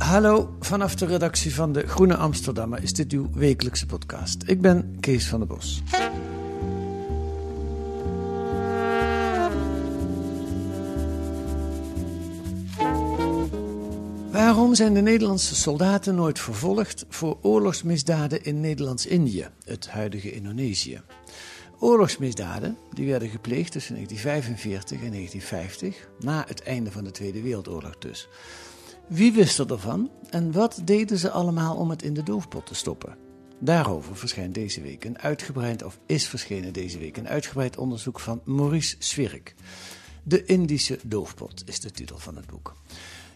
Hallo, vanaf de redactie van de Groene Amsterdammer is dit uw wekelijkse podcast. Ik ben Kees van der Bos. Waarom zijn de Nederlandse soldaten nooit vervolgd voor oorlogsmisdaden in Nederlands-Indië, het huidige Indonesië? Oorlogsmisdaden die werden gepleegd tussen 1945 en 1950, na het einde van de Tweede Wereldoorlog dus. Wie wist er ervan en wat deden ze allemaal om het in de doofpot te stoppen? Daarover verschijnt deze week een uitgebreid, of is verschenen deze week, een uitgebreid onderzoek van Maurice Swirk. De Indische doofpot is de titel van het boek.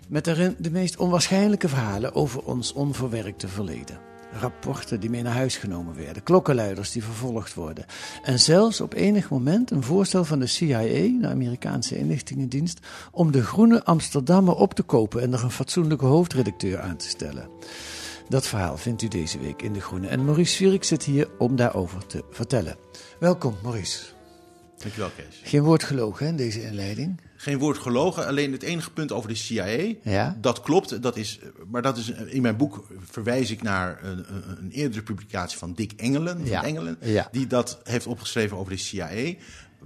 Met daarin de meest onwaarschijnlijke verhalen over ons onverwerkte verleden. Rapporten die mee naar huis genomen werden, klokkenluiders die vervolgd worden. En zelfs op enig moment een voorstel van de CIA, de Amerikaanse inlichtingendienst, om de Groene Amsterdammer op te kopen en er een fatsoenlijke hoofdredacteur aan te stellen. Dat verhaal vindt u deze week in De Groene. En Maurice Zwierik zit hier om daarover te vertellen. Welkom, Maurice. Dankjewel, Kees. Geen woord gelogen in deze inleiding. Geen woord gelogen, alleen het enige punt over de CIA. Ja. Dat klopt, dat is, maar dat is, in mijn boek verwijs ik naar een, een, eerdere publicatie van Dick Engelen, van Ja. Engelen Ja. die dat heeft opgeschreven over de CIA.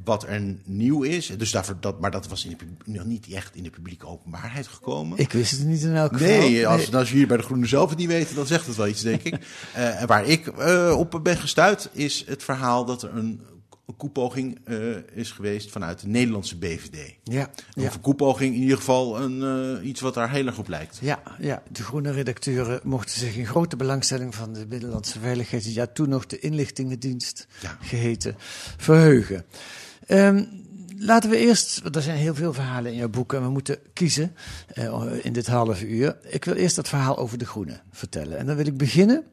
Wat er nieuw is, dus daarvoor, dat, maar dat was in de, nog niet echt in de publieke openbaarheid gekomen. Ik wist het niet in elk geval. Nee, als, als je hier bij de Groene zelf het niet weet, dan zegt het wel iets, denk ik. Eh, waar ik eh, op ben gestuurd, is het verhaal dat er een, een koepoging eh, is geweest vanuit de Nederlandse BVD. Ja, Of ja. een koepoging, in ieder geval een, eh, iets wat daar heel erg op lijkt. Ja, ja, de groene redacteuren mochten zich in grote belangstelling van de Binnenlandse Veiligheid, ja toen nog de inlichtingendienst Ja. geheten, verheugen. Ehm, laten we eerst, want er zijn heel veel verhalen in jouw boek en we moeten kiezen eh, in dit half uur. Ik wil eerst het verhaal over de groene vertellen. En dan wil ik beginnen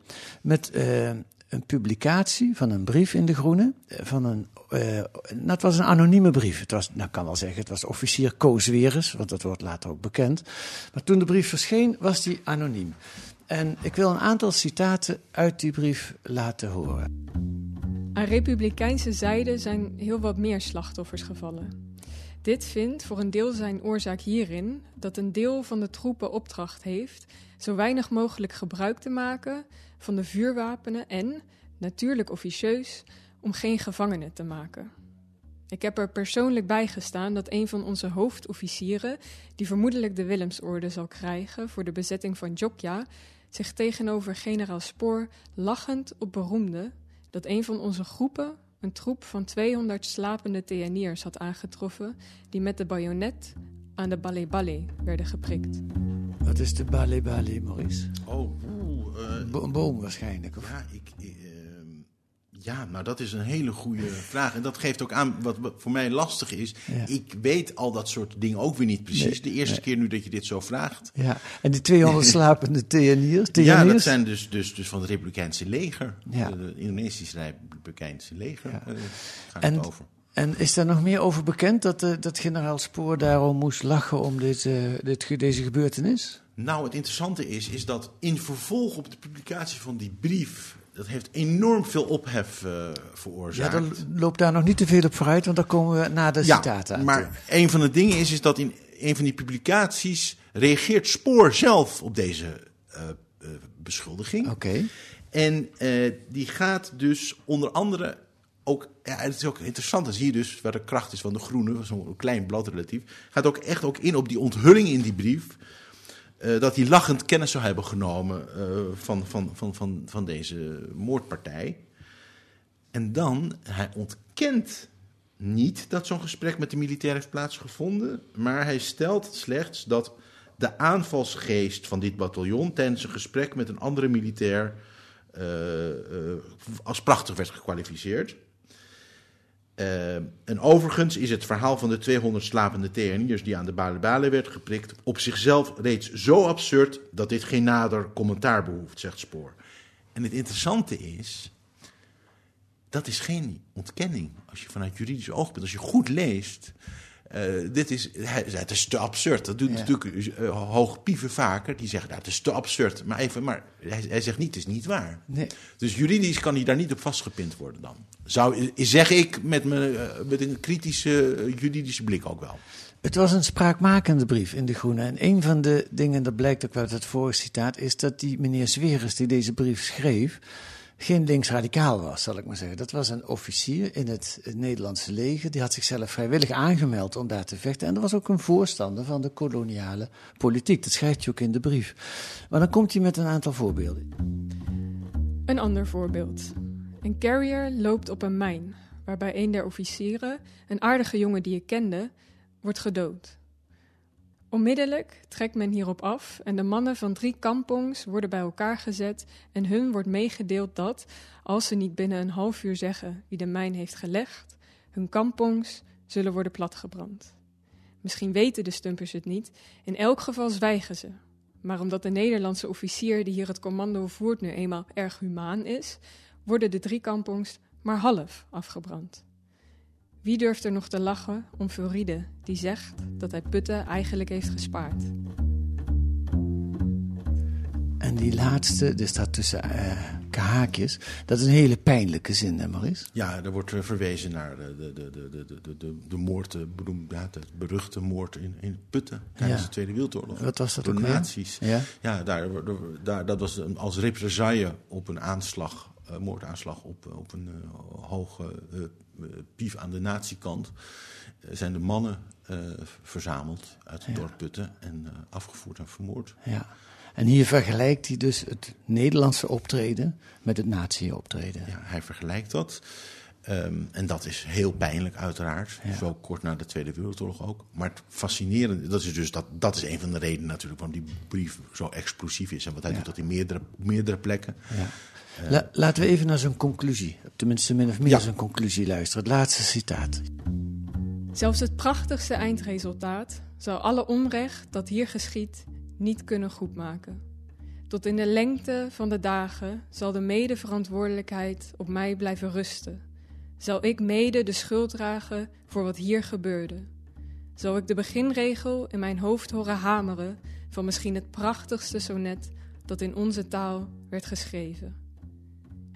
met eh, een publicatie van een brief in de groene, eh, van een eh, nou, het was een anonieme brief. Het was, nou kan wel zeggen, het was officier Koos want dat wordt later ook bekend. Maar toen de brief verscheen, was die anoniem. En ik wil een aantal citaten uit die brief laten horen. Aan republikeinse zijde zijn heel wat meer slachtoffers gevallen. Dit vindt voor een deel zijn oorzaak hierin dat een deel van de troepen opdracht heeft zo weinig mogelijk gebruik te maken van de vuurwapenen en, natuurlijk officieus, om geen gevangenen te maken. Ik heb er persoonlijk bij gestaan dat een van onze hoofdofficieren, die vermoedelijk de Willemsorde zal krijgen voor de bezetting van Jokja, zich tegenover generaal Spoor lachend op beroemde dat een van onze groepen een troep van 200 slapende TNI'ers had aangetroffen die met de bajonet aan de balé-balé werden geprikt. Wat is de Bale, Maurice? Oh, oeh, eh, een boom waarschijnlijk. Of? ja, ik, eh, ehm, ja, nou dat is een hele goede vraag. En dat geeft ook aan wat voor mij lastig is. Ja. Ik weet al dat soort dingen ook weer niet precies. Nee, de eerste nee. keer nu dat je dit zo vraagt. Ja, en die 200 slapende TNI'ers? Ja, dat zijn dus, dus, dus van het Republikeinse leger. Ja. De, de Indonesische Republikeinse leger. Ja. eh, gaat En- het over. En is daar nog meer over bekend dat, eh, dat generaal Spoor daarom moest lachen om dit, eh, dit, ge- deze gebeurtenis? Nou, het interessante is, is dat in vervolg op de publicatie van die brief... dat heeft enorm veel ophef eh, Ja, veroorzaakt. dan loopt daar nog niet te veel op vooruit, want dan komen we na de toe. maar een van de dingen is, is dat in een van die publicaties... reageert Spoor zelf op deze eh, eh, beschuldiging. Oké. En die gaat dus onder andere ook, ja, het is ook interessant, dan zie je dus waar de kracht is van de groene, zo'n klein blad relatief, gaat ook echt ook in op die onthulling in die brief, eh, dat hij lachend kennis zou hebben genomen eh, van, van, van, van, van deze moordpartij. En dan, hij ontkent niet dat zo'n gesprek met de militair heeft plaatsgevonden, maar hij stelt slechts dat de aanvalsgeest van dit bataljon tijdens een gesprek met een andere militair eh, eh, als prachtig werd gekwalificeerd. Eh, en overigens is het verhaal van de 200 slapende TNI'ers die aan de Bale werd geprikt op zichzelf reeds zo absurd dat dit geen nader commentaar behoeft, zegt Spoor. En het interessante is, dat is geen ontkenning als je vanuit juridisch oogpunt, als je goed leest, uh, dit is, het is te absurd. Dat doet ja. natuurlijk uh, hoogpieven vaker. Die zeggen, nou, het is te absurd. Maar, even, maar hij, hij, zegt niet, het is niet waar. Nee. Dus juridisch kan hij daar niet op vastgepind worden dan. Zou, zeg ik met, me, uh, met een kritische juridische blik ook wel. Het was een spraakmakende brief in De Groene. En een van de dingen, dat blijkt ook uit het vorige citaat... is dat die meneer Zweres die deze brief schreef geen linksradicaal was, zal ik maar zeggen. Dat was een officier in het, Nederlandse leger. Die had zichzelf vrijwillig aangemeld om daar te vechten. En dat was ook een voorstander van de koloniale politiek. Dat schrijft je ook in de brief. Maar dan komt hij met een aantal voorbeelden. Een ander voorbeeld. Een carrier loopt op een mijn, waarbij een der officieren, een aardige jongen die ik kende, wordt gedood. Onmiddellijk trekt men hierop af en de mannen van drie kampongs worden bij elkaar gezet en hun wordt meegedeeld dat, als ze niet binnen een half uur zeggen wie de mijn heeft gelegd, hun kampongs zullen worden platgebrand. Misschien weten de stumpers het niet, in elk geval zwijgen ze. Maar omdat de Nederlandse officier die hier het commando voert nu eenmaal erg humaan is, worden de drie kampongs maar half afgebrand. Wie durft er nog te lachen om Furide, die zegt dat hij Putten eigenlijk heeft gespaard? En die laatste, er staat tussen uh, haakjes, dat is een hele pijnlijke zin, hè Maurice? Ja, er wordt uh, verwezen naar de, de, de, de, de, de, de moord, de, ja, de beruchte moord in, in Putten tijdens Ja. de Tweede Wereldoorlog. Wat was dat Door ook nazi's. Ja? Ja, daar, daar, dat was een- als represaille op een aanslag, eh, moordaanslag op, op een eh, hoge eh, eh, pief aan de nazi-kant, eh, zijn de mannen eh, verzameld uit het Ja. dorp Putten en eh, afgevoerd en vermoord. Ja. En hier vergelijkt hij dus het Nederlandse optreden met het nazi-optreden. Ja, hij vergelijkt dat. Ehm, en dat is heel pijnlijk, uiteraard. Ja. Zo kort na de Tweede Wereldoorlog ook. Maar het fascinerende, dat is dus dat, dat is een van de redenen natuurlijk waarom die brief zo explosief is. En wat hij Ja. doet dat in meerdere, meerdere plekken. Ja. La- laten we even naar zijn conclusie, tenminste min of meer Ja. zijn conclusie luisteren. Het laatste citaat. Zelfs het prachtigste eindresultaat zal alle onrecht dat hier geschiet niet kunnen goedmaken. Tot in de lengte van de dagen zal de medeverantwoordelijkheid op mij blijven rusten. Zal ik mede de schuld dragen voor wat hier gebeurde. Zal ik de beginregel in mijn hoofd horen hameren van misschien het prachtigste sonnet dat in onze taal werd geschreven.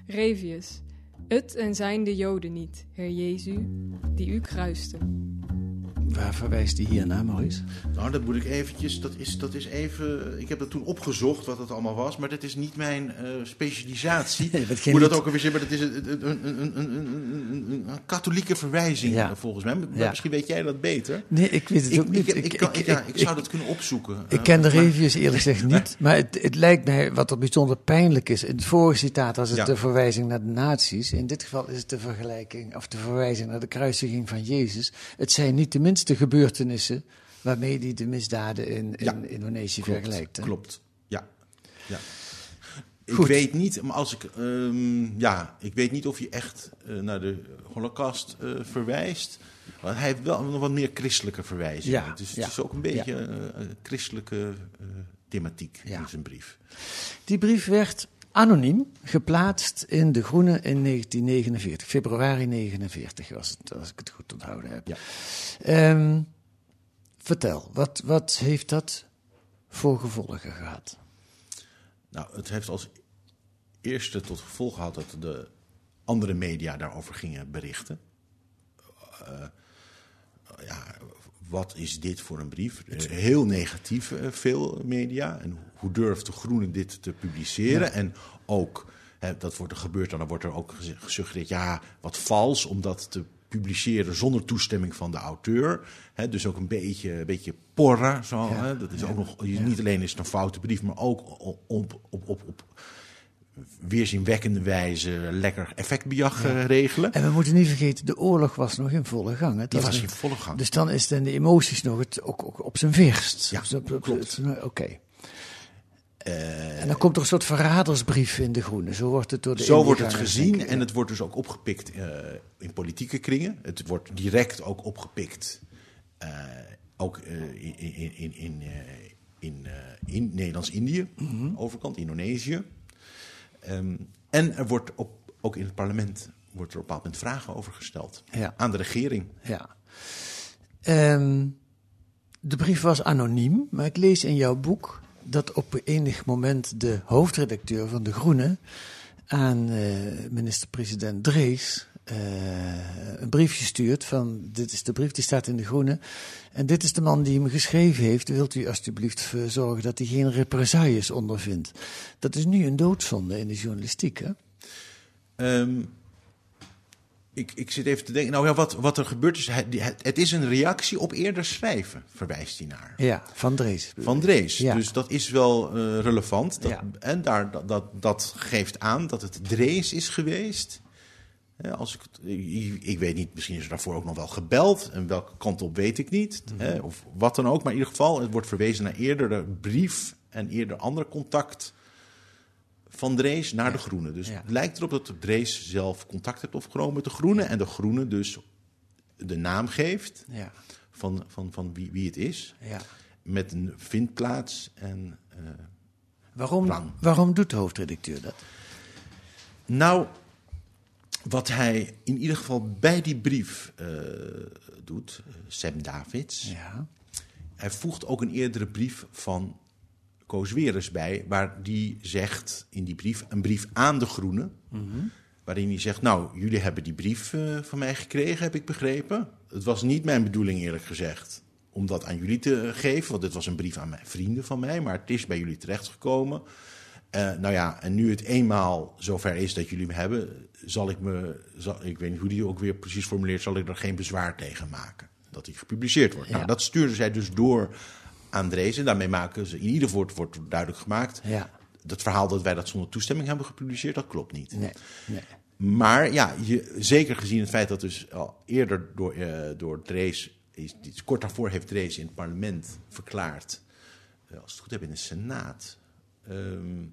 Revius, het en zijn de Joden niet, Heer Jezu, die u kruisten. Waar verwijst hij hier naar, Maurice? Nou, dat moet ik eventjes, dat is, dat is even, ik heb dat toen opgezocht wat het allemaal was, maar dat is niet mijn eh, specialisatie. Nee, dat Hoe dat ook alweer zit, maar dat is een, een, katholieke verwijzing Ja. eh, volgens mij. Maar Ja. Misschien weet jij dat beter. Nee, ik weet het Ik, ook niet. ik, ik, kan- ja, ik zou dat kunnen opzoeken. Ik Eh, ken de maar- reviews eerlijk gezegd niet, maar het, het lijkt mij wat er bijzonder pijnlijk is. In het vorige citaat was het de verwijzing naar de nazi's. In dit geval is het de vergelijking, of de verwijzing naar de kruisiging van Jezus. Het zijn niet de minste gebeurtenissen waarmee hij de misdaden in, in Ja. Indonesië Klopt, vergelijkt. hè? Klopt, ja. ja. Ik weet niet, maar als ik, ehm, ja, ik weet niet of je echt eh, naar de Holocaust eh, verwijst. Want hij heeft wel nog wat meer christelijke verwijzingen. Ja, dus ja. het is ook een beetje een christelijke thematiek in zijn brief. Die brief werd anoniem geplaatst in De Groene in 1949. Februari 49 was het, als ik het goed onthouden heb. Ja. Ehm, vertel, wat, wat heeft dat voor gevolgen gehad? Nou, het heeft als eerste tot gevolg gehad dat de andere media daarover gingen berichten. Eh, ja, wat is dit voor een brief? Heel negatief, eh, veel media. En hoe durft de Groene dit te publiceren? En ook, hè, dat wordt er gebeurd, en dan wordt er ook gesuggereerd... ja, wat vals om dat te publiceren zonder toestemming van de auteur. Hè, dus ook een beetje, een beetje porren. Zo, Ja, hè? Dat is ook nog, niet alleen is het een foute brief, maar ook op, op, op, op, weerzinwekkende wijze lekker effectbejag eh, regelen. En we moeten niet vergeten, de oorlog was nog in volle gang. Hè? Die Dat was in volle gang. Dus dan is dan de emoties nog het, ook, ook op zijn verst. Ja, Dus op- op- klopt. het- Oké. En dan komt er een soort verradersbrief in de groene. Zo wordt het door de Zo wordt het gezien en het wordt dus ook opgepikt eh, in politieke kringen. Het wordt direct ook opgepikt, eh, ook eh, in, in, in, in, eh, in, eh, in Nederlands-Indië, Mhm. overkant Indonesië. Ehm, en er wordt op, ook in het parlement wordt er op een bepaald moment vragen over gesteld aan de regering. Ja. Ehm, de brief was anoniem, maar ik lees in jouw boek dat op enig moment de hoofdredacteur van De Groene aan eh, minister-president Drees eh, een briefje stuurt van dit is de brief, die staat in De Groene. En dit is de man die hem geschreven heeft. Wilt u alstublieft zorgen dat hij geen represailles ondervindt? Dat is nu een doodzonde in de journalistiek, hè? Ehm, ik, ik zit even te denken, nou ja, wat, wat er gebeurt is, het, het is een reactie op eerder schrijven, verwijst hij naar. Ja, van Drees. Van Drees. Ja. Dus dat is wel eh, relevant. Dat, Ja. En daar, dat, dat, dat geeft aan dat het Drees is geweest. Als ik, ik, ik weet niet, misschien is er daarvoor ook nog wel gebeld. En welke kant op weet ik niet. Mhm. Hè, of wat dan ook. Maar in ieder geval, het wordt verwezen naar eerdere brief en eerder ander contact van Drees naar de Groene. Dus het lijkt erop dat Drees zelf contact heeft opgenomen met de Groene. En de Groene dus de naam geeft Ja, van, van, van wie, wie het is ja. met een vindplaats en eh, Waarom, waarom doet de hoofdredacteur dat? nou wat hij in ieder geval bij die brief eh, doet eh, Sam Davids Ja. hij voegt ook een eerdere brief van Koos Weres bij waar die zegt in die brief een brief aan de Groene waarin hij zegt nou jullie hebben die brief eh, van mij gekregen heb ik begrepen het was niet mijn bedoeling eerlijk gezegd om dat aan jullie te geven want dit was een brief aan mijn vrienden van mij maar het is bij jullie terechtgekomen Eh, nou ja, en nu het eenmaal zover is dat jullie hem hebben, zal ik me, zal, ik weet niet hoe die ook weer precies formuleert, zal ik er geen bezwaar tegen maken. Dat hij gepubliceerd wordt. Ja. Nou, dat stuurden zij dus door aan Drees. En daarmee maken ze, in ieder geval wordt, duidelijk gemaakt, Ja. dat verhaal dat wij dat zonder toestemming hebben gepubliceerd, dat klopt niet. Nee, nee. Maar ja, je, zeker gezien het feit dat dus al eerder door, eh, door Drees, is, kort daarvoor heeft Drees in het parlement verklaard, eh, als het goed heb in de Senaat, ehm,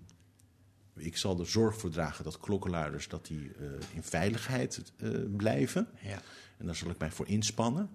ik zal er zorg voor dragen dat klokkenluiders dat die, eh, in veiligheid blijven. Ja. En daar zal ik mij voor inspannen.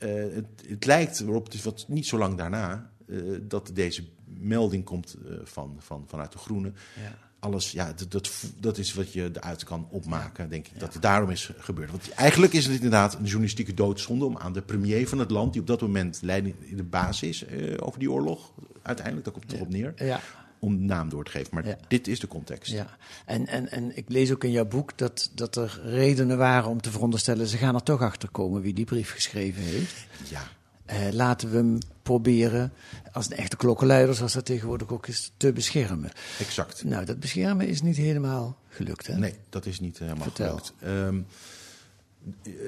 Eh, het, het lijkt erop, het is wat niet zo lang daarna, eh, dat deze melding komt eh, van, van, vanuit de Groene. Ja. Alles, ja, dat, dat, dat is wat je eruit kan opmaken, denk ik. Dat het daarom is gebeurd. Want eigenlijk is het inderdaad een journalistieke doodzonde om aan de premier van het land, die op dat moment leiding in de baas is eh, over die oorlog, uiteindelijk, daar komt het erop neer, Ja. Om naam door te geven. Maar Ja. dit is de context. Ja, en, en, en ik lees ook in jouw boek dat, dat er redenen waren om te veronderstellen... ze gaan er toch achter komen wie die brief geschreven heeft. Ja. Eh, laten we hem proberen, als een echte klokkenluider... zoals dat tegenwoordig ook is, te beschermen. exact. Nou, dat beschermen is niet helemaal gelukt, hè? Nee, dat is niet helemaal Vertel. gelukt. Ehm, eh,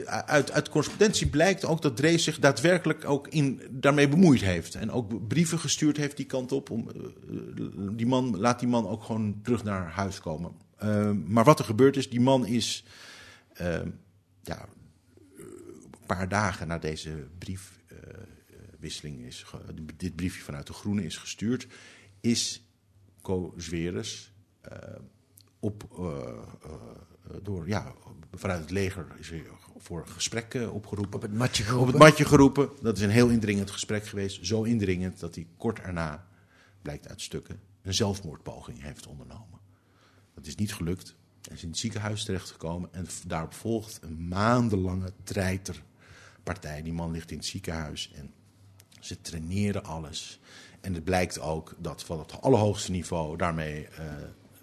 uit, uit correspondentie blijkt ook dat Drees zich daadwerkelijk ook in, daarmee bemoeid heeft. En ook brieven gestuurd heeft die kant op. Om, eh, eh, die man, laat die man ook gewoon terug naar huis komen. Ehm, maar wat er gebeurd is, die man is ehm, ja, eh, een paar dagen na deze briefwisseling, is dit briefje vanuit de Groene is gestuurd, is Co Zweres eh, op, eh, eh, door, ja, vanuit het leger is er voor gesprek eh, opgeroepen. Op het matje Op geroepen. het matje geroepen. Dat is een heel indringend gesprek geweest. Zo indringend dat hij kort erna, blijkt uit stukken, een zelfmoordpoging heeft ondernomen. Dat is niet gelukt. Hij is in het ziekenhuis terechtgekomen en daarop volgt een maandenlange treiterpartij. Die man ligt in het ziekenhuis en ze traineren alles. En het blijkt ook dat van het allerhoogste niveau daarmee eh,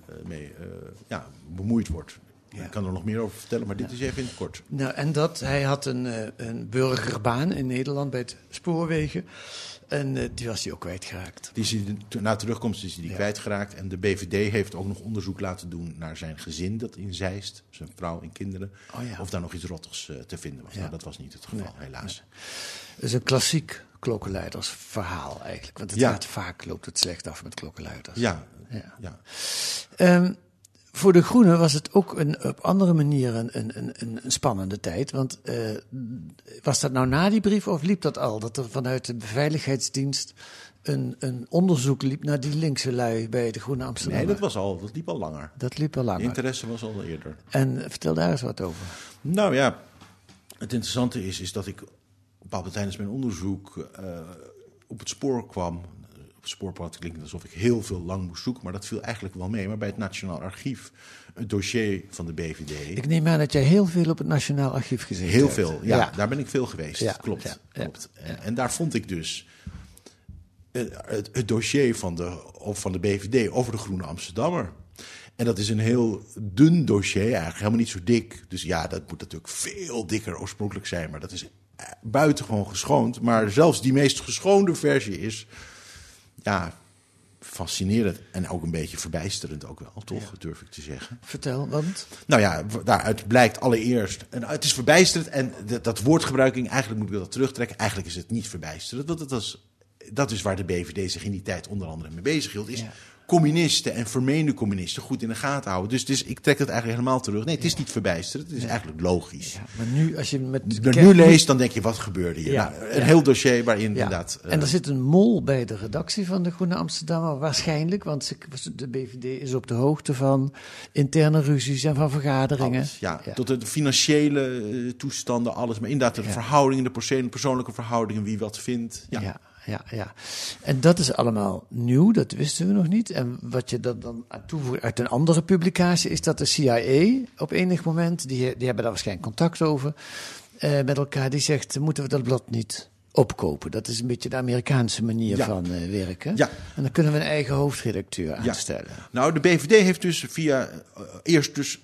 eh, mee, eh, ja, bemoeid wordt. Ja. Ik kan er nog meer over vertellen, maar dit is even in het kort. Nou, en dat, hij had een, eh, een burgerbaan in Nederland bij het spoorwegen. En eh, die was hij ook kwijtgeraakt. Die is hij, na terugkomst is hij die Ja. kwijtgeraakt. En de BVD heeft ook nog onderzoek laten doen naar zijn gezin dat in Zeist, zijn vrouw en kinderen. Oh. Of daar nog iets rottigs eh, te vinden was. Nou, dat was niet het geval, helaas. Dat is een klassiek klokkenluidersverhaal eigenlijk. Want het gaat vaak, loopt het slecht af met klokkenluiders. Ja, Ja. Ja. Voor de Groenen was het ook een, op andere manieren een, een, een, een spannende tijd. Want eh, was dat nou na die brief of liep dat al? Dat er vanuit de beveiligheidsdienst een, een onderzoek liep naar die linkse lui bij de Groene Amsterdam. Nee, dat, was al, dat liep al langer. Dat liep al De langer. interesse was al eerder. En vertel daar eens wat over. Nou ja, het interessante is, is dat ik bepaald tijdens mijn onderzoek eh, op het spoor kwam. Op het spoorpad klinkt alsof ik heel veel lang moest zoeken, maar dat viel eigenlijk wel mee. Maar bij het Nationaal Archief, het dossier van de BVD. Ik neem aan dat jij heel veel op het Nationaal Archief gezeten Heel hebt. veel, ja, Daar ben ik veel geweest. Ja, klopt. ja, klopt. En, en daar vond ik dus eh, het, het dossier van de, of van de BVD over de Groene Amsterdammer. En dat is een heel dun dossier, eigenlijk helemaal niet zo dik. Dus ja, dat moet natuurlijk veel dikker oorspronkelijk zijn. Maar dat is eh, buitengewoon geschoond. Maar zelfs die meest geschoonde versie is, ja, fascinerend. En ook een beetje verbijsterend ook wel, toch, durf ik te zeggen. Vertel, want Nou ja, daaruit blijkt allereerst. En het is verbijsterend. En dat, dat woordgebruiking, eigenlijk moet ik dat terugtrekken. Eigenlijk is het niet verbijsterend. Want dat is, dat is waar de BVD zich in die tijd onder andere mee bezig hield. Is Ja. Communisten en vermeende communisten goed in de gaten houden. Dus, dus ik trek dat eigenlijk helemaal terug. Nee, het is niet verbijsterend. Het is eigenlijk logisch. ja, maar nu als je met nu leest, dan denk je, wat gebeurde hier? Nou, een heel dossier waarin inderdaad... eh, En er zit een mol bij de redactie van de Groene Amsterdammer, waarschijnlijk, want ze- de BVD is op de hoogte van interne ruzies en van vergaderingen. Alles, ja. Tot de financiële eh, toestanden, alles. Maar inderdaad, de verhoudingen, de persoon- persoonlijke verhoudingen, wie wat vindt. Ja. Ja. ja, ja, En dat is allemaal nieuw, dat wisten we nog niet. En wat je er dan toevoegt uit een andere publicatie is dat de CIA op enig moment, die, die hebben daar waarschijnlijk contact over, eh, met elkaar, die zegt, moeten we dat blad niet opkopen? Dat is een beetje de Amerikaanse manier Ja. van eh, werken. Ja. En dan kunnen we een eigen hoofdredacteur aanstellen. Nou, de BVD heeft dus via eh, eerst dus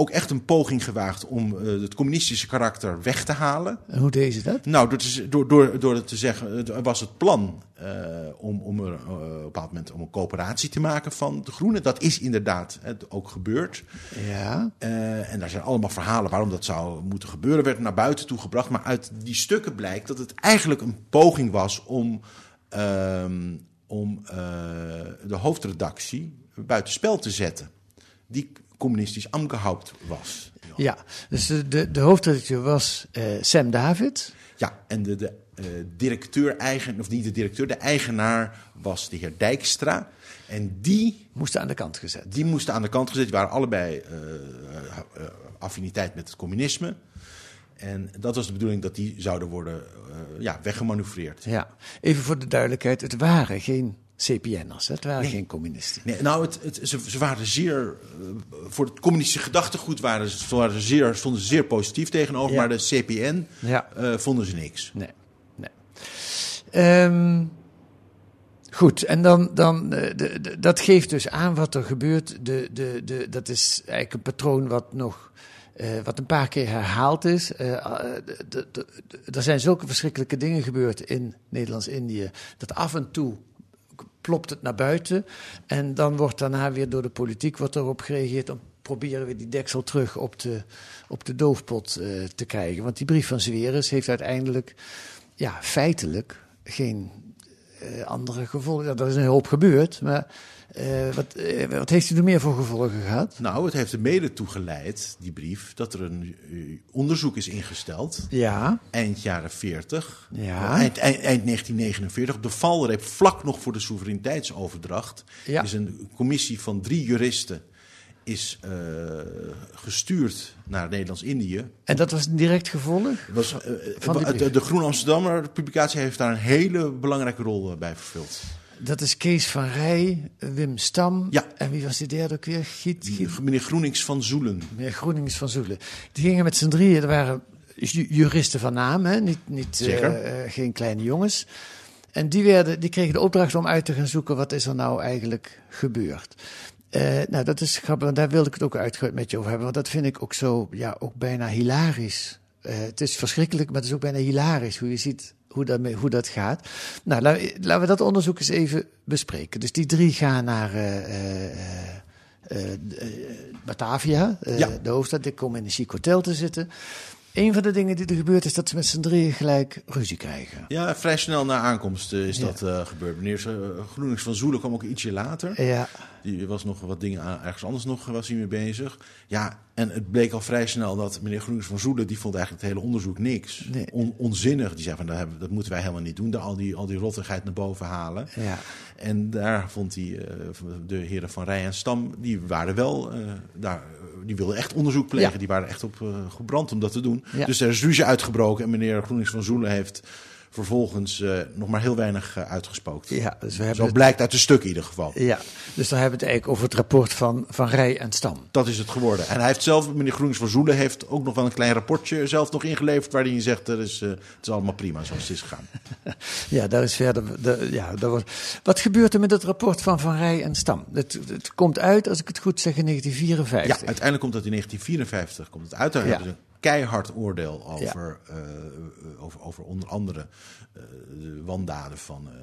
ook echt een poging gewaagd om eh, het communistische karakter weg te halen. En hoe deed ze dat? Nou, door, te, door, door, door het te zeggen, het was het plan eh, om, om er eh, op een bepaald moment om een coöperatie te maken van de Groenen. Dat is inderdaad eh, ook gebeurd. Ja. Eh, en daar zijn allemaal verhalen waarom dat zou moeten gebeuren, werd naar buiten toe gebracht. Maar uit die stukken blijkt dat het eigenlijk een poging was om, ehm, om eh, de hoofdredactie buitenspel te zetten. Die communistisch Amgehaupt was. Ja, dus de, de, hoofdredacteur was eh, Sam David. Ja, en de, de eh, directeur-eigen, of niet de directeur, de eigenaar was de heer Dijkstra. En die Moest aan de kant gezet. Die moesten aan de kant gezet. Die waren allebei eh, affiniteit met het communisme. En dat was de bedoeling dat die zouden worden ja, weggemanoeuvreerd. Ja, even voor de duidelijkheid, het waren geen CPN'ers, het waren geen communisten. Nee, nou, het, het, ze, ze waren zeer. eh, voor het communistische gedachtegoed waren ze, waren ze zeer, stonden ze zeer positief tegenover. Ja. Maar de CPN Ja. eh, vonden ze niks. Nee, nee. Ehm, goed, en dan, dan eh, de, de- dat geeft dus aan wat er gebeurt. De, de, de, dat is eigenlijk een patroon wat nog. wat een paar keer herhaald is. Er zijn zulke verschrikkelijke dingen gebeurd in Nederlands-Indië. dat af en toe plopt het naar buiten. En dan wordt daarna weer door de politiek wordt erop gereageerd. Dan proberen we die deksel terug op de, op de doofpot eh, te krijgen. Want die brief van Zweres heeft uiteindelijk, ja, feitelijk geen eh, andere gevolgen. Ja, er is een hoop gebeurd, maar eh, wat, eh, wat heeft hij er meer voor gevolgen gehad? Nou, het heeft er mede toe geleid, die brief, dat er een eh, onderzoek is ingesteld. Ja, eind jaren 40, Ja. eind, eind, eind 1949, op de valreep vlak nog voor de soevereiniteitsoverdracht, Ja. is een commissie van drie juristen is gestuurd naar Nederlands-Indië. en dat was een direct gevolg? Was, Van de, Groene Amsterdammer publicatie heeft daar een hele belangrijke rol bij vervuld. Dat is Kees van Rij, Wim Stam. Ja. En wie was die derde ook weer? Giet, Giet, Meneer Groenings van Zoelen. meneer Groenings van Zoelen. Die gingen met z'n drieën, er waren ju- juristen van naam, hè? Niet, niet, eh, eh, geen kleine jongens. En die, werden, die kregen de opdracht om uit te gaan zoeken wat is er nou eigenlijk gebeurd. Eh, nou, dat is grappig, want daar wilde ik het ook uitgebreid met je over hebben. Want dat vind ik ook zo, ja, ook bijna hilarisch. Het is verschrikkelijk, maar het is ook bijna hilarisch hoe je ziet hoe dat, mee- hoe dat gaat. Nou, laten, laten we dat onderzoek eens even bespreken. Dus die drie gaan naar eh, eh, eh, Batavia, Ja. de hoofdstad. Die komen in een chic hotel te zitten. Een van de dingen die er gebeurt is dat ze met z'n drieën gelijk ruzie krijgen. Ja, vrij snel na aankomst is Ja. dat eh, gebeurd. Meneer Groenings van Zoelen kwam ook ietsje later. Ja, Die was nog wat dingen aan, ergens anders nog was hij mee bezig. Ja, en het bleek al vrij snel dat meneer Groenings van Zoelen... die vond eigenlijk het hele onderzoek niks. Nee. On- onzinnig. Die zei van, dat, hebben- dat moeten wij helemaal niet doen. Daar al die, al die rottigheid naar boven halen. Ja. En daar vond hij, eh, de heren van Rij en Stam, die waren wel, eh, daar, eh, die wilden echt onderzoek plegen. Ja. Die waren echt op gebrand om dat te doen. Ja. Dus er is ruzie uitgebroken en meneer Groenings van Zoelen heeft vervolgens eh, nog maar heel weinig eh, uitgespookt. Ja, dus we hebben Zo het- blijkt uit de stuk in ieder geval. Ja, dus dan hebben we het eigenlijk over het rapport van, van Rij en Stam. Dat is het geworden. En hij heeft zelf, meneer Groenings van Zoelen, heeft ook nog wel een klein rapportje zelf nog ingeleverd. Waarin hij zegt: er is, eh, het is allemaal prima zoals het is gegaan. Ja, daar is verder. De, ja, daar wordt, wat gebeurt er met het rapport van Van Rij en Stam? Het, het komt uit, als ik het goed zeg, in 1954. Ja, uiteindelijk komt dat in 1954 komt het uit. Daar Ja. hebben ze een keihard oordeel over, eh, over, over onder andere eh, de wandaden van eh,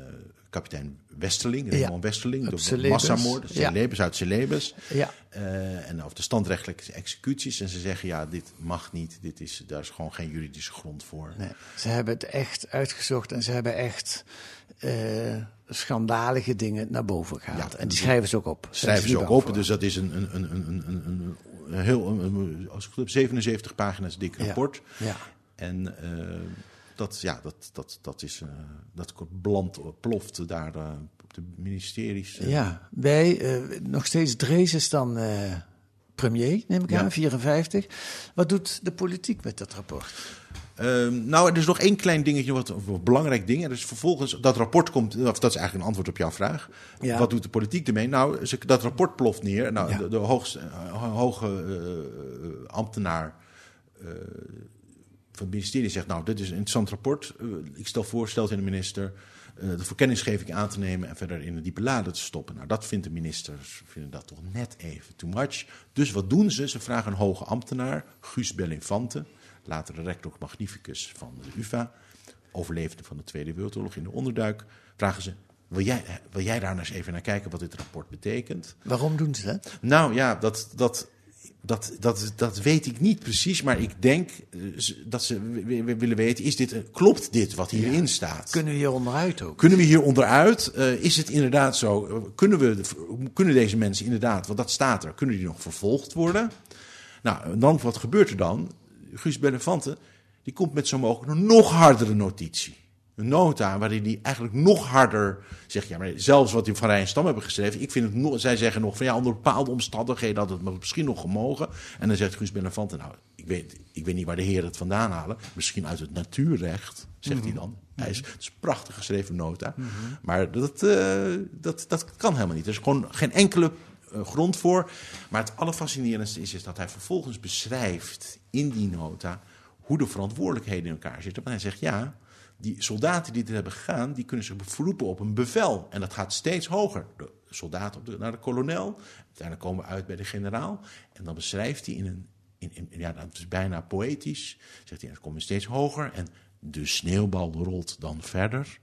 kapitein Westerling, Ja. Raymond Westerling, Op de Celebes. massamoorden, Ja. Celebes uit Celebes. Ja. En over de standrechtelijke executies. En ze zeggen, ja, dit mag niet, dit is, daar is gewoon geen juridische grond voor. Nee, ze hebben het echt uitgezocht en ze hebben echt schandalige dingen naar boven gehaald. Ja, en die schrijven ze ook op. Schrijven ze ook op. Dus dat is een, een, een, een, een heel, als ik het heb, 77 pagina's dik rapport. Ja. En eh, dat, ja, dat, dat, dat is, eh, dat bland plofte daar eh, op de ministeries. Ja, wij, nog steeds Drees is dan premier, neem ik Ja. aan, 54. Wat doet de politiek met dat rapport? Ehm, nou, er is nog één klein dingetje, wat een belangrijk ding. Dus vervolgens, dat rapport komt, of dat is eigenlijk een antwoord op jouw vraag. Ja. Wat doet de politiek ermee? Nou, dat rapport ploft neer. Nou, Ja. de, de hoogste, eh, hoge eh, ambtenaar eh, van het ministerie zegt, nou, dit is een interessant rapport. Ik stel voor, stelt in de minister, de verkenningsgeving aan te nemen en verder in de diepe lade te stoppen. Nou, dat vindt de ministers, vinden dat toch net even too much. Dus wat doen ze? Ze vragen een hoge ambtenaar, Guus Bellinfante, later de rector magnificus van de UvA, overlevende van de Tweede Wereldoorlog in de onderduik, vragen ze, wil jij, wil jij daar nou eens even naar kijken wat dit rapport betekent? Waarom doen ze dat? Nou ja, dat, dat, dat, dat, dat weet ik niet precies. Maar ik denk eh, dat ze willen weten: is dit, een- klopt dit wat hierin staat? Kunnen we hier onderuit ook? Kunnen we hier onderuit? Eh, is het inderdaad zo? eh, Kunnen, we, kunnen deze mensen inderdaad, want dat staat er, kunnen die nog vervolgd worden? Nou, en dan wat gebeurt er dan? Guus Bellefante, die komt met zo mogelijk een nog hardere notitie. Een nota waarin hij eigenlijk nog harder zegt, ja, maar zelfs wat die van Rijn en Stam hebben geschreven, ik vind het nog, zij zeggen nog van ja, onder bepaalde omstandigheden had het misschien nog gemogen. En dan zegt Guus Bellefante, nou, ik weet, ik weet niet waar de heren het vandaan halen, misschien uit het natuurrecht, zegt hij dan. Hij is, het is een prachtig geschreven nota, maar dat, eh, dat, dat kan helemaal niet. Er is gewoon geen enkele grond voor. Maar het allerfascinerendste is, is dat hij vervolgens beschrijft in die nota hoe de verantwoordelijkheden in elkaar zitten. Want hij zegt ja, die soldaten die dit hebben gegaan, die kunnen zich beroepen op een bevel. En dat gaat steeds hoger. De soldaat op de, naar de kolonel. Uiteindelijk komen we uit bij de generaal. En dan beschrijft hij in een, in, ja, dat is bijna poëtisch. Zegt hij, het komt steeds hoger en de sneeuwbal rolt dan verder.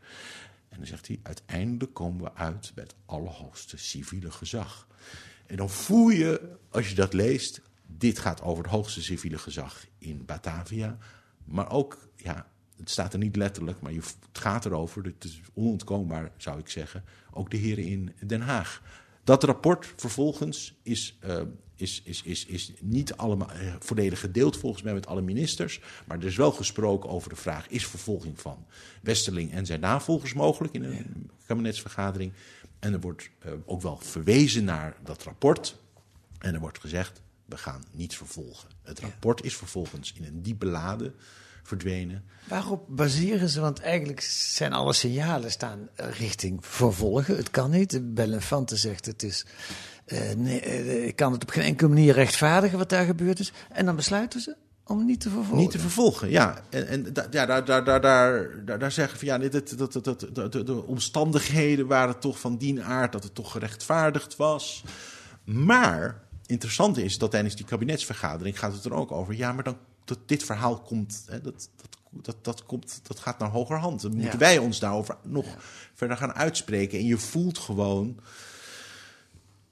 En dan zegt hij, uiteindelijk komen we uit bij het allerhoogste civiele gezag. En dan voel je, als je dat leest, dit gaat over het hoogste civiele gezag in Batavia. Maar ook, ja, het staat er niet letterlijk, maar je, het gaat erover, het is onontkoombaar zou ik zeggen, ook de heren in Den Haag. Dat rapport vervolgens is, eh, is, is, is, is niet allemaal eh, volledig gedeeld volgens mij met alle ministers. Maar er is wel gesproken over de vraag: is vervolging van Westerling en zijn navolgers mogelijk in een kabinetsvergadering? En er wordt eh, ook wel verwezen naar dat rapport. En er wordt gezegd: we gaan niet vervolgen. Het rapport is vervolgens in een diepe lade verdwenen. Waarop baseren ze? Want eigenlijk zijn alle signalen staan eh, richting vervolgen. Het kan niet. De Bellenfante zegt het is. eh, nee, eh, ik kan het op geen enkele manier rechtvaardigen wat daar gebeurd is. En dan besluiten ze om niet te vervolgen. Niet te vervolgen, ja. En, en da- ja, daar, daar, daar, daar, daar, daar zeggen van ja, dit, dat, dat, dat- de, de omstandigheden waren toch van die aard dat het toch gerechtvaardigd was. Maar interessant is dat tijdens die kabinetsvergadering gaat het er ook over. Ja, maar dan dat dit verhaal komt, hè, dat, dat, dat, dat, komt, dat gaat naar hogerhand. Dan moeten Ja. wij ons daarover nog verder gaan uitspreken. En je voelt gewoon.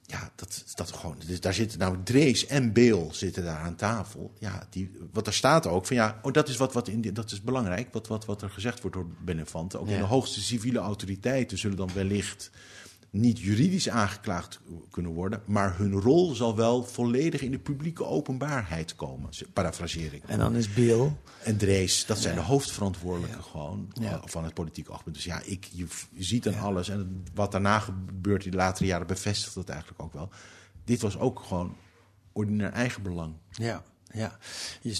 Ja, dat, dat gewoon. dus daar zitten nou Drees en Beel zitten daar aan tafel. Ja, die, wat er staat ook van ja, oh, dat is wat, wat in die- dat is belangrijk. Wat, wat, wat er gezegd wordt door Benefante. Ook in de hoogste civiele autoriteiten zullen dan wellicht niet juridisch aangeklaagd kunnen worden, maar hun rol zal wel volledig in de publieke openbaarheid komen. Parafrasering. En dan is Bill. En Drees, dat zijn de hoofdverantwoordelijken gewoon Ja. eh, van het politieke oogpunt. Dus ja, ik, je, je ziet dan alles. En wat daarna gebeurt in de latere jaren bevestigt dat eigenlijk ook wel. Dit was ook gewoon ordinair eigenbelang. Ja, ja.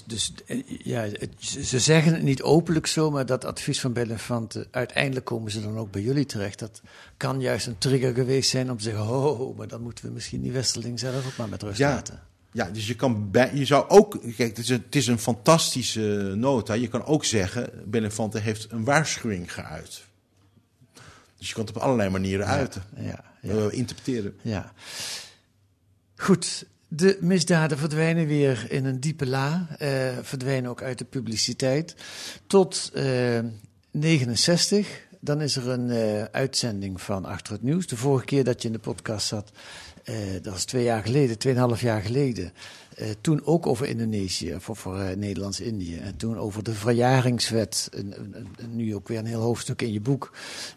Dus eh, ja, ze ze zeggen het niet openlijk zo, maar dat advies van Bellefante, uiteindelijk komen ze dan ook bij jullie terecht. Dat kan juist een trigger geweest zijn om te zeggen: oh, maar dan moeten we misschien die Westerling zelf ook maar met rust Ja. laten. Ja, dus je kan bij, je zou ook, kijk, het is, een, het is een fantastische nota. Je kan ook zeggen, Benefante heeft een waarschuwing geuit. Dus je kan het op allerlei manieren uiten, Ja, ja. eh, interpreteren. Ja. Goed, de misdaden verdwijnen weer in een diepe la, eh, verdwijnen ook uit de publiciteit. Tot eh 69, dan is er een eh, uitzending van Achter het Nieuws. De vorige keer dat je in de podcast zat, eh, dat was twee jaar geleden, tweeënhalf jaar geleden. Eh, toen ook over Indonesië, of over eh, Nederlands-Indië. En toen over de verjaringswet. Nu ook weer een heel hoofdstuk in je boek.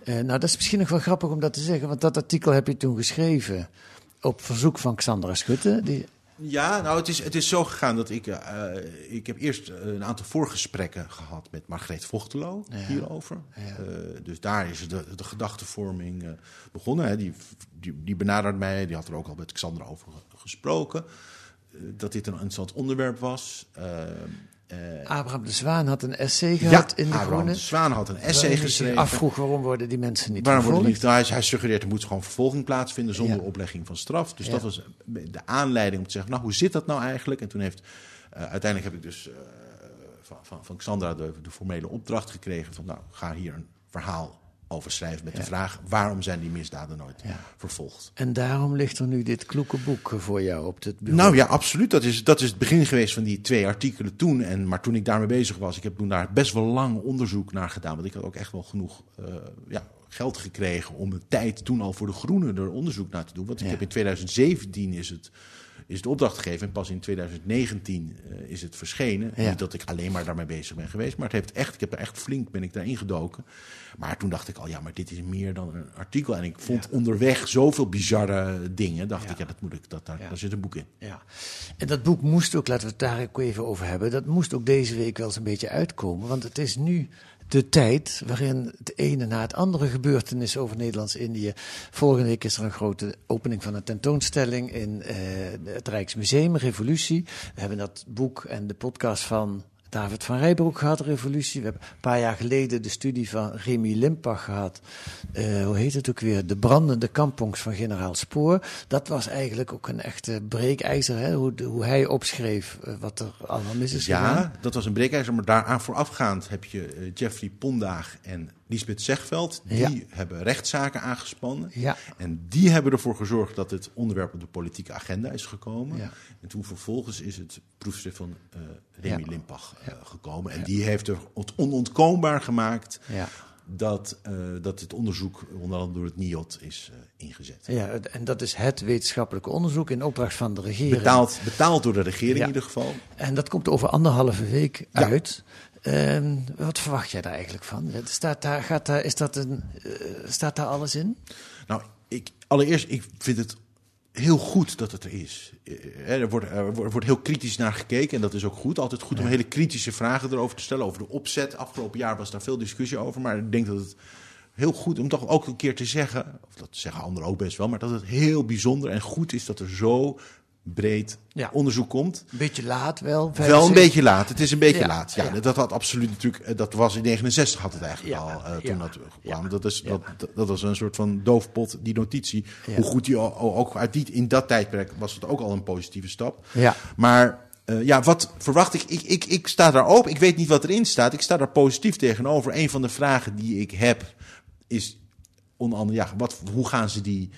Eh, nou, dat is misschien nog wel grappig om dat te zeggen, want dat artikel heb je toen geschreven op verzoek van Xandra Schutte. Die, Ja, nou, het is, het is zo gegaan dat ik... eh, ik heb eerst een aantal voorgesprekken gehad met Margreet Vochtelo Ja. hierover. Ja. Eh, dus daar is de, de gedachtevorming eh, begonnen. Hè. Die, die, die benadert mij, die had er ook al met Xandra over ge- gesproken. dat dit een interessant onderwerp was. Eh, Abraham de Zwaan had een essay gehad in de Abraham Groene. de Zwaan had een essay geschreven. afvroeg waarom worden die mensen niet Waarom vervolgd. niet, nou, hij, suggereert er moet gewoon vervolging plaatsvinden zonder Ja. oplegging van straf. Dus Ja. dat was de aanleiding om te zeggen, nou hoe zit dat nou eigenlijk? En toen heeft, eh, uiteindelijk heb ik dus eh, van, van, van Xandra de, de formele opdracht gekregen van nou ga hier een verhaal over schrijven met de vraag waarom zijn die misdaden nooit Ja. vervolgd? En daarom ligt er nu dit kloeke boek voor jou op het bureau. Nou ja, absoluut. Dat is, dat is het begin geweest van die twee artikelen toen. En, maar toen ik daarmee bezig was, ik heb toen daar best wel lang onderzoek naar gedaan. Want ik had ook echt wel genoeg eh, ja, geld gekregen om de tijd toen al voor de Groenen er onderzoek naar te doen. Want ik heb in 2017 is het, is de opdracht gegeven en pas in 2019 eh, is het verschenen. Ja. Niet dat ik alleen maar daarmee bezig ben geweest, maar het heeft echt, ik heb er echt flink ben ik daarin gedoken. Maar toen dacht ik al, ja, maar dit is meer dan een artikel. En ik vond onderweg zoveel bizarre dingen. Dacht Ja. ik, ja, dat moet ik, dat, daar, daar zit een boek in. Ja, en dat boek moest ook, laten we het daar ook even over hebben, dat moest ook deze week wel eens een beetje uitkomen. Want het is nu de tijd waarin het ene na het andere gebeurtenis over Nederlands-Indië. Volgende week is er een grote opening van een tentoonstelling in eh, het Rijksmuseum, Revolutie. We hebben dat boek en de podcast van David van Rijbroek gehad, Revolutie. We hebben een paar jaar geleden de studie van Remy Limpach gehad. Eh, hoe heet het ook weer? De brandende kampongs van generaal Spoor. Dat was eigenlijk ook een echte breekijzer, hè? Hoe, de- hoe hij opschreef eh, wat er allemaal mis is gegaan. Ja, dat was een breekijzer. Maar daaraan voorafgaand heb je eh, Jeffrey Pondaag en Lisbeth Zegveld. Die Ja. hebben rechtszaken aangespannen. Ja. En die hebben ervoor gezorgd dat het onderwerp op de politieke agenda is gekomen. Ja. En toen vervolgens is het proefschrift van eh Remy. Limpach eh, gekomen. En die heeft er het onontkoombaar gemaakt Ja. dat, eh, dat het onderzoek onder andere door het NIOT is ingezet. Ja, en dat is het wetenschappelijke onderzoek in opdracht van de regering. Betaald, betaald door de regering Ja. in ieder geval. En dat komt over anderhalve week Ja. uit. Ehm, wat verwacht jij daar eigenlijk van? Staat daar, gaat daar, is dat een, eh, staat daar alles in? Nou, ik, allereerst, ik vind het heel goed dat het er is. Eh, Er wordt, er wordt wordt heel kritisch naar gekeken en dat is ook goed. Altijd goed om hele kritische vragen erover te stellen. Over de opzet. Afgelopen jaar was daar veel discussie over. Maar ik denk dat het heel goed om toch ook een keer te zeggen... of dat zeggen anderen ook best wel... maar dat het heel bijzonder en goed is dat er zo breed Ja. onderzoek komt. Een beetje laat wel. Wel een 75. beetje laat. Het is een beetje Ja, laat. Ja, ja. Dat had absoluut natuurlijk. eh, Dat was in 69 had het eigenlijk al eh, toen dat kwam. Dat, is, dat, dat- was een soort van doofpot, die notitie. Hoe goed die ook uit die, in dat tijdperk was het ook al een positieve stap. Ja. Maar eh, ja, wat verwacht ik? Ik, ik? ik sta daar open. Ik weet niet wat erin staat. Ik sta daar positief tegenover. Een van de vragen die ik heb is onder andere, ja, wat, hoe gaan ze die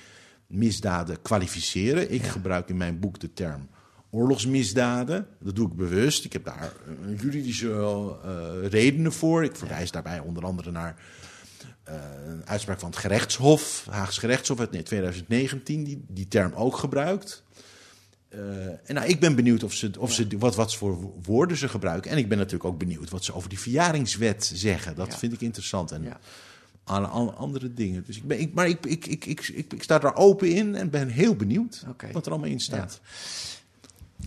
misdaden kwalificeren? Ik gebruik in mijn boek de term oorlogsmisdaden. Dat doe ik bewust. Ik heb daar juridische eh, redenen voor. Ik verwijs daarbij onder andere naar eh, een uitspraak van het gerechtshof, Haags gerechtshof uit 2019, die die term ook gebruikt. Eh, en nou, ik ben benieuwd of ze, of ze, wat, wat voor woorden ze gebruiken. En ik ben natuurlijk ook benieuwd wat ze over die verjaringswet zeggen. Dat Ja. vind ik interessant. En Ja. Aan, andere dingen. Dus ik ben, ik, maar ik, ik, ik, ik, ik, ik sta daar open in en ben heel benieuwd wat er allemaal in staat.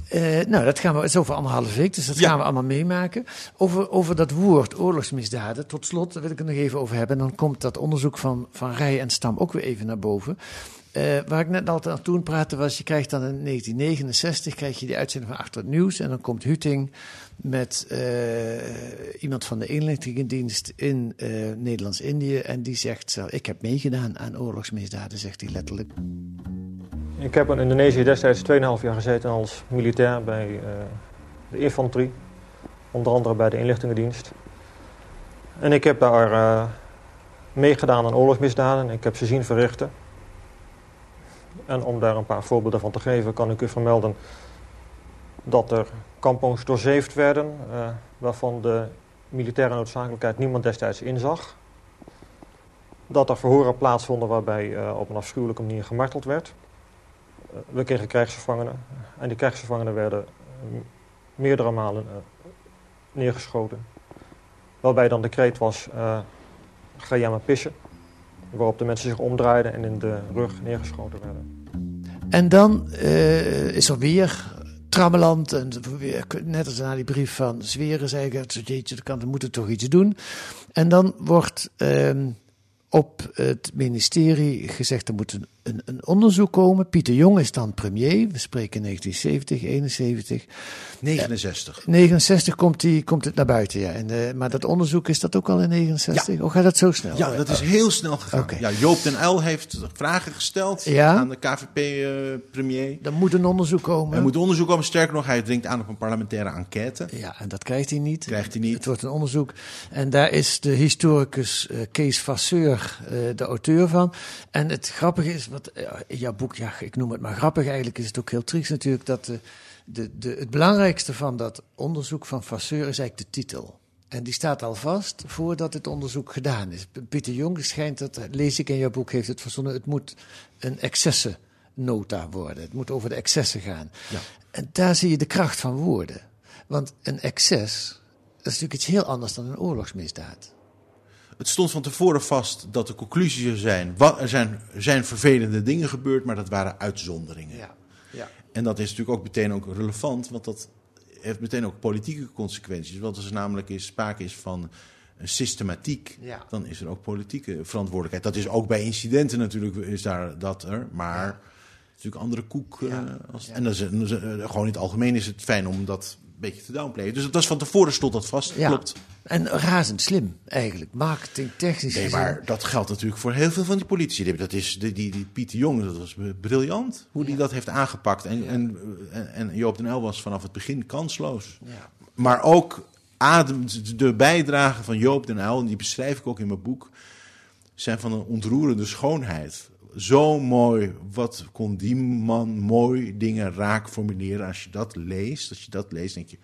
Eh, nou, dat gaan we, het is over anderhalve week, dus dat Ja. gaan we allemaal meemaken. Over, over dat woord oorlogsmisdaden, tot slot, daar wil ik het nog even over hebben. En dan komt dat onderzoek van, van Rij en Stam ook weer even naar boven. Eh, waar ik net altijd aan toen praatte was, je krijgt dan in 1969 krijg je die uitzending van Achter het Nieuws. En dan komt Huting met eh, iemand van de inlichtingendienst in eh, Nederlands-Indië. En die zegt, ik heb meegedaan aan oorlogsmisdaden, zegt hij letterlijk. Ik heb in Indonesië destijds 2,5 jaar gezeten als militair bij de infanterie. Onder andere bij de inlichtingendienst. En ik heb daar meegedaan aan oorlogsmisdaden. Ik heb ze zien verrichten. En om daar een paar voorbeelden van te geven, kan ik u vermelden dat er kampongs doorzeefd werden, eh, waarvan de militaire noodzakelijkheid niemand destijds inzag. Dat er verhoren plaatsvonden waarbij eh, op een afschuwelijke manier gemarteld werd. Eh, we kregen krijgsgevangenen en die krijgsgevangenen werden meerdere malen neergeschoten. Waarbij dan de kreet was, ga jij maar pissen. Waarop de mensen zich omdraaiden en in de rug neergeschoten werden. En dan eh, is er weer trammeland. En net als na die brief van Zweren zeggen, jeetje, dat kan, we moeten toch iets doen. En dan wordt ehm, op het ministerie gezegd, er moet een, een, een onderzoek komen. Pieter Jong is dan premier. We spreken 1970, 71. 69. 69 komt, die, komt het naar buiten, ja. En, eh, maar dat onderzoek, is dat ook al in 69? Hoe gaat dat zo snel? Ja, dat is heel snel gegaan. Ja, Joop den Uyl heeft vragen gesteld Ja. aan de KVP-premier. Er moet een onderzoek komen. er moet onderzoek komen. Sterker nog, hij dringt aan op een parlementaire enquête. Ja, en dat krijgt hij niet. Krijgt hij niet. Het wordt een onderzoek. En daar is de historicus eh, Kees Vasseur eh, de auteur van. En het grappige is, wat eh, in jouw boek, ja, ik noem het maar grappig, eigenlijk is het ook heel triest natuurlijk, dat de, de, de, het belangrijkste van dat onderzoek van Vasseur is eigenlijk de titel. En die staat al vast voordat het onderzoek gedaan is. Pieter Jong schijnt dat, lees ik in jouw boek, heeft het verzonnen, het moet een excessennota worden. Het moet over de excessen gaan. Ja. En daar zie je de kracht van woorden. Want een excess, dat is natuurlijk iets heel anders dan een oorlogsmisdaad. Het stond van tevoren vast dat de conclusie zou zijn... Wat, er zijn, er zijn vervelende dingen gebeurd, maar dat waren uitzonderingen. Ja. ja. En dat is natuurlijk ook meteen ook relevant, want dat heeft meteen ook politieke consequenties. Want als er namelijk is, sprake is van een systematiek, Ja. dan is er ook politieke verantwoordelijkheid. Dat is ook bij incidenten natuurlijk, is daar dat er, maar is natuurlijk andere koek. eh, als. En dat is, gewoon in het algemeen is het fijn om dat een beetje te downplayen. Dus dat is van tevoren stond dat vast, klopt. En razend slim eigenlijk. Marketingtechnisch. Nee, maar dat geldt natuurlijk voor heel veel van die politici. Dat is, die, die, die Pieter Jong, dat was briljant hoe die dat heeft aangepakt. En, en, en, Joop den Uyl was vanaf het begin kansloos. Ja. Maar ook adem, de bijdrage van Joop den Uyl, en die beschrijf ik ook in mijn boek, zijn van een ontroerende schoonheid. Zo mooi, wat kon die man mooi dingen raak formuleren. Als je dat leest, als je dat leest, denk je,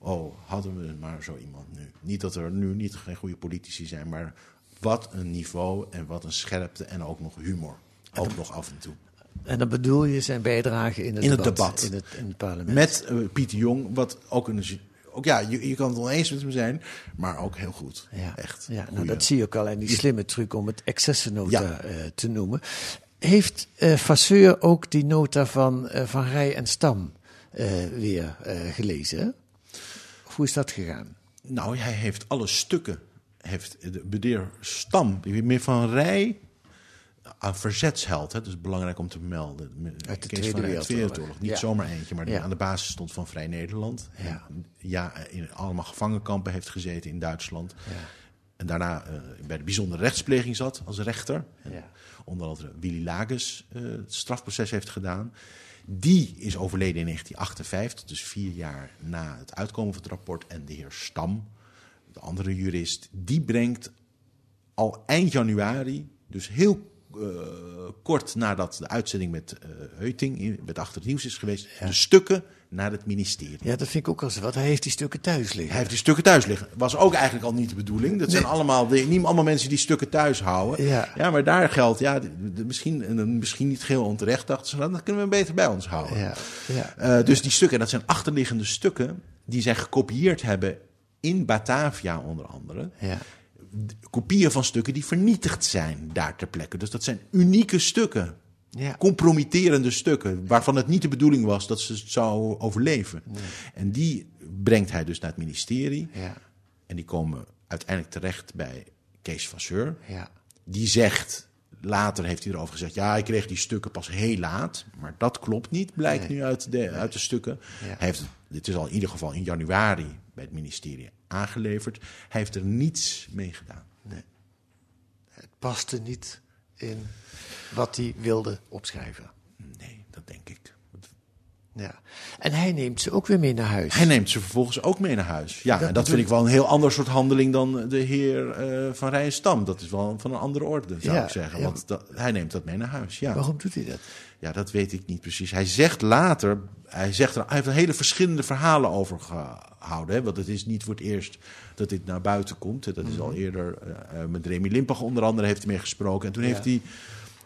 oh, hadden we maar zo iemand nu. Niet dat er nu niet geen goede politici zijn, maar wat een niveau en wat een scherpte en ook nog humor. Ook nog af en toe. En dan bedoel je zijn bijdrage in het In het debat. debat. In het, in het parlement. Met eh, Pieter Jong, wat ook een. Ook ja, je, je kan het oneens met hem zijn, maar ook heel goed. Ja, Echt. Ja, nou, dat zie je ook al in die slimme truc om het excessennota Ja. eh, te noemen. Heeft eh Vasseur ook die nota van, van Rij en Stam weer gelezen? Hoe is dat gegaan? Nou, hij heeft alle stukken. Heeft de bedeer Stam, meer van Rij. Een verzetsheld, hè, dat is belangrijk om te melden. Uit de Kees Tweede van Rij, Wereldoorlog. Niet Ja. zomaar eentje, maar die Ja. aan de basis stond van Vrij Nederland. Ja. Ja, in allemaal gevangenkampen heeft gezeten in Duitsland. Ja. En daarna eh, bij de bijzondere rechtspleging zat als rechter. Ja. Onder andere Willy Lages eh, het strafproces heeft gedaan. Die is overleden in 1958, dus vier jaar na het uitkomen van het rapport. En de heer Stam, de andere jurist, die brengt al eind januari, dus heel eh, kort nadat de uitzending met eh Heuting in- met Achter het Nieuws is geweest, de stukken naar het ministerie. ja, dat vind ik ook al zo wat. Hij heeft die stukken thuis liggen. Hij heeft die stukken thuis liggen. Was ook eigenlijk al niet de bedoeling. Dat zijn allemaal, niet allemaal mensen die stukken thuis houden. Ja. maar daar geldt, ja, misschien, en dan misschien niet geheel onterecht, dachten ze, nou, dat kunnen we beter bij ons houden. Ja, ja. Eh, dus die stukken, dat zijn achterliggende stukken, die zij gekopieerd hebben in Batavia onder andere. ja. kopieën van stukken die vernietigd zijn daar ter plekke. Dus dat zijn unieke stukken. Ja. Compromitterende stukken, waarvan het niet de bedoeling was dat ze zou overleven. En die brengt hij dus naar het ministerie. Ja. En die komen uiteindelijk terecht bij Kees Vasseur. Ja. Die zegt, later heeft hij erover gezegd... ja, ik kreeg die stukken pas heel laat. Maar dat klopt niet, blijkt Nee. nu uit de, uit de stukken. Hij heeft, het- dit is al in ieder geval in januari bij het ministerie aangeleverd. Hij heeft er niets mee gedaan. Het paste niet in wat hij wilde opschrijven. Nee, dat denk ik. Ja. En hij neemt ze ook weer mee naar huis. Hij neemt ze vervolgens ook mee naar huis. Ja, Dat en dat vind ik wel een heel ander soort handeling dan de heer eh, Van Rijenstam. Dat is wel van een andere orde, zou Ja, ik zeggen. ja. Want dat, hij neemt dat mee naar huis, ja. Waarom doet hij dat? Ja, dat weet ik niet precies. Hij zegt later, hij, zegt er, hij heeft er hele verschillende verhalen over gehouden. Hè? Want het is niet voor het eerst dat dit naar buiten komt. Dat is Mhm. al eerder eh, eh, met Remy Limpach onder andere heeft hij mee gesproken. En toen Ja. heeft hij,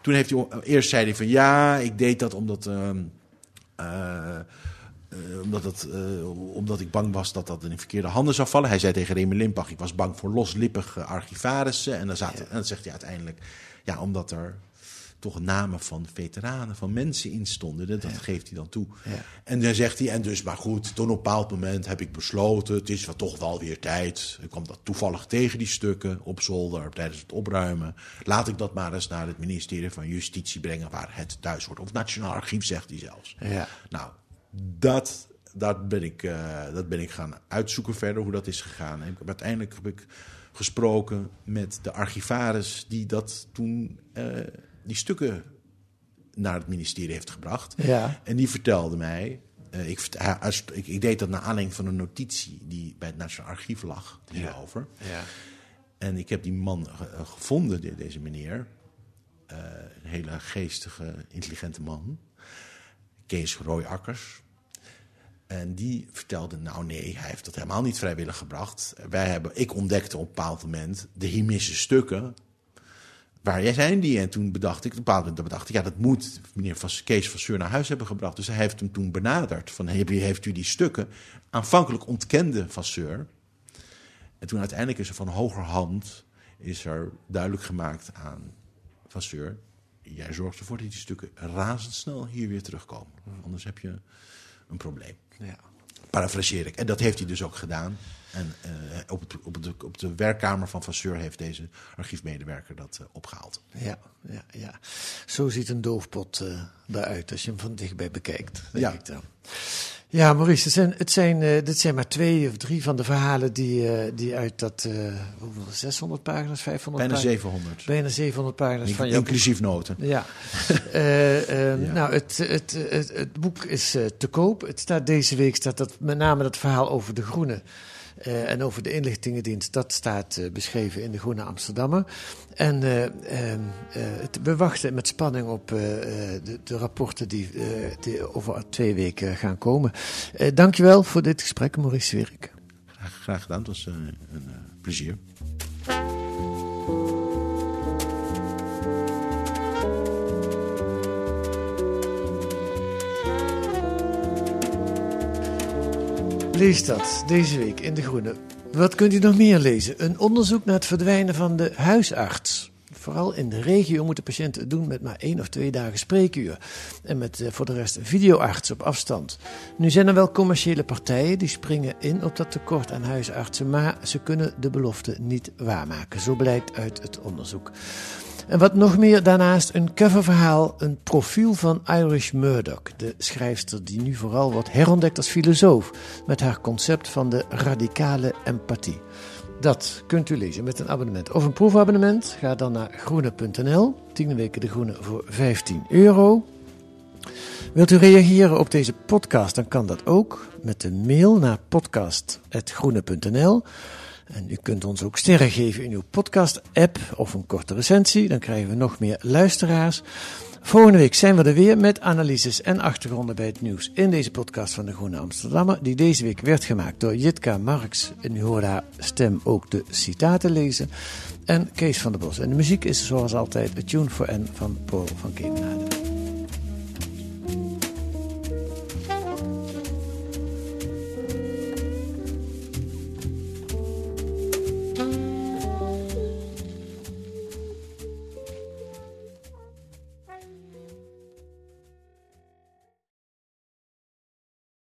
toen heeft hij, eerst zei hij van ja, ik deed dat omdat... ehm, eh, omdat, het, omdat ik bang was dat dat in de verkeerde handen zou vallen. Hij zei tegen Remy Limpach, ik was bang voor loslippige archivarissen. En dan, zaten, en dan zegt hij uiteindelijk, ja, omdat er toch namen van veteranen, van mensen in stonden. Dat, dat geeft hij dan toe. Ja. En dan zegt hij, en dus, maar goed, toen op een bepaald moment heb ik besloten, het is wel toch wel weer tijd. Ik kwam dat toevallig tegen die stukken op zolder tijdens het opruimen. Laat ik dat maar eens naar het ministerie van Justitie brengen, waar het thuis wordt. Of het Nationaal Archief, zegt hij zelfs. Ja. Nou, dat, dat, ben ik, eh, dat ben ik gaan uitzoeken verder, hoe dat is gegaan. En uiteindelijk heb ik gesproken met de archivaris die dat toen, eh, die stukken naar het ministerie heeft gebracht. Ja. En die vertelde mij, eh, ik, als- ik, ik deed dat naar aanleiding van een notitie die bij het Nationaal Archief lag hierover. Ja. En ik heb die man ge- eh, gevonden, de- deze meneer. Eh, een hele geestige, intelligente man. Kees Rooiakkers. En die vertelde, nou nee, hij heeft dat helemaal niet vrijwillig gebracht. Wij hebben, ik ontdekte op een bepaald moment de Himisse stukken. Waar jij zijn die? En toen bedacht ik, op een bepaald moment bedacht ik, ja, dat moet meneer Kees van Seur naar huis hebben gebracht. Dus hij heeft hem toen benaderd. Van, heeft u, die stukken? Aanvankelijk ontkende Van Seur. En toen uiteindelijk is er van hogerhand is er duidelijk gemaakt aan Vasseur... jij zorgt ervoor dat die stukken razendsnel hier weer terugkomen. Anders heb je een probleem. Ja. Parafraseer ik. En dat heeft hij dus ook gedaan. En eh, op, het, op, de, op de werkkamer van Vasseur heeft deze archiefmedewerker dat eh, opgehaald. Ja, ja, ja. Zo ziet een doofpot eh eruit als je hem van dichtbij bekijkt. Denk Ja. ik dan. Ja, Maurice, het zijn, het zijn, eh, dit zijn maar twee of drie van de verhalen die, eh, die uit dat, eh, hoeveel, 600 pagina's, 500 Bijna pagina's? 700. Bijna 700 pagina's van jouw inclusief noten. Ja. Eh, eh, Ja. Nou, het, het, het, het boek is te koop. Het staat deze week staat dat met name dat verhaal over de Groene. Eh, en over de inlichtingendienst, dat staat eh, beschreven in de Groene Amsterdammer. En eh, ehm, eh, we wachten met spanning op de, de rapporten die, over twee weken gaan komen. Dankjewel voor dit gesprek, Maurice Zwierik. Graag, graag gedaan. Het was een plezier. Lees dat deze week in De Groene. Wat kunt u nog meer lezen? Een onderzoek naar het verdwijnen van de huisarts. Vooral in de regio moeten patiënten het doen met maar één of twee dagen spreekuur. En met eh, voor de rest videoarts op afstand. Nu zijn er wel commerciële partijen die springen in op dat tekort aan huisartsen. Maar ze kunnen de belofte niet waarmaken. Zo blijkt uit het onderzoek. En wat nog meer daarnaast een coververhaal, een profiel van Irish Murdoch, de schrijfster die nu vooral wordt herontdekt als filosoof met haar concept van de radicale empathie. Dat kunt u lezen met een abonnement of een proefabonnement. Ga dan naar groene.nl, 10 weken de groene voor 15 euro. Wilt u reageren op deze podcast, dan kan dat ook met een mail naar podcast.groene.nl. En u kunt ons ook sterren geven in uw podcast-app of een korte recensie. Dan krijgen we nog meer luisteraars. Volgende week zijn we er weer met analyses en achtergronden bij het nieuws in deze podcast van de Groene Amsterdammer. Die deze week werd gemaakt door Jitka Marks. En u hoort haar stem ook de citaten lezen. En Kees van der Bos. En de muziek is zoals altijd A Tune for N van Paul van Kemenade.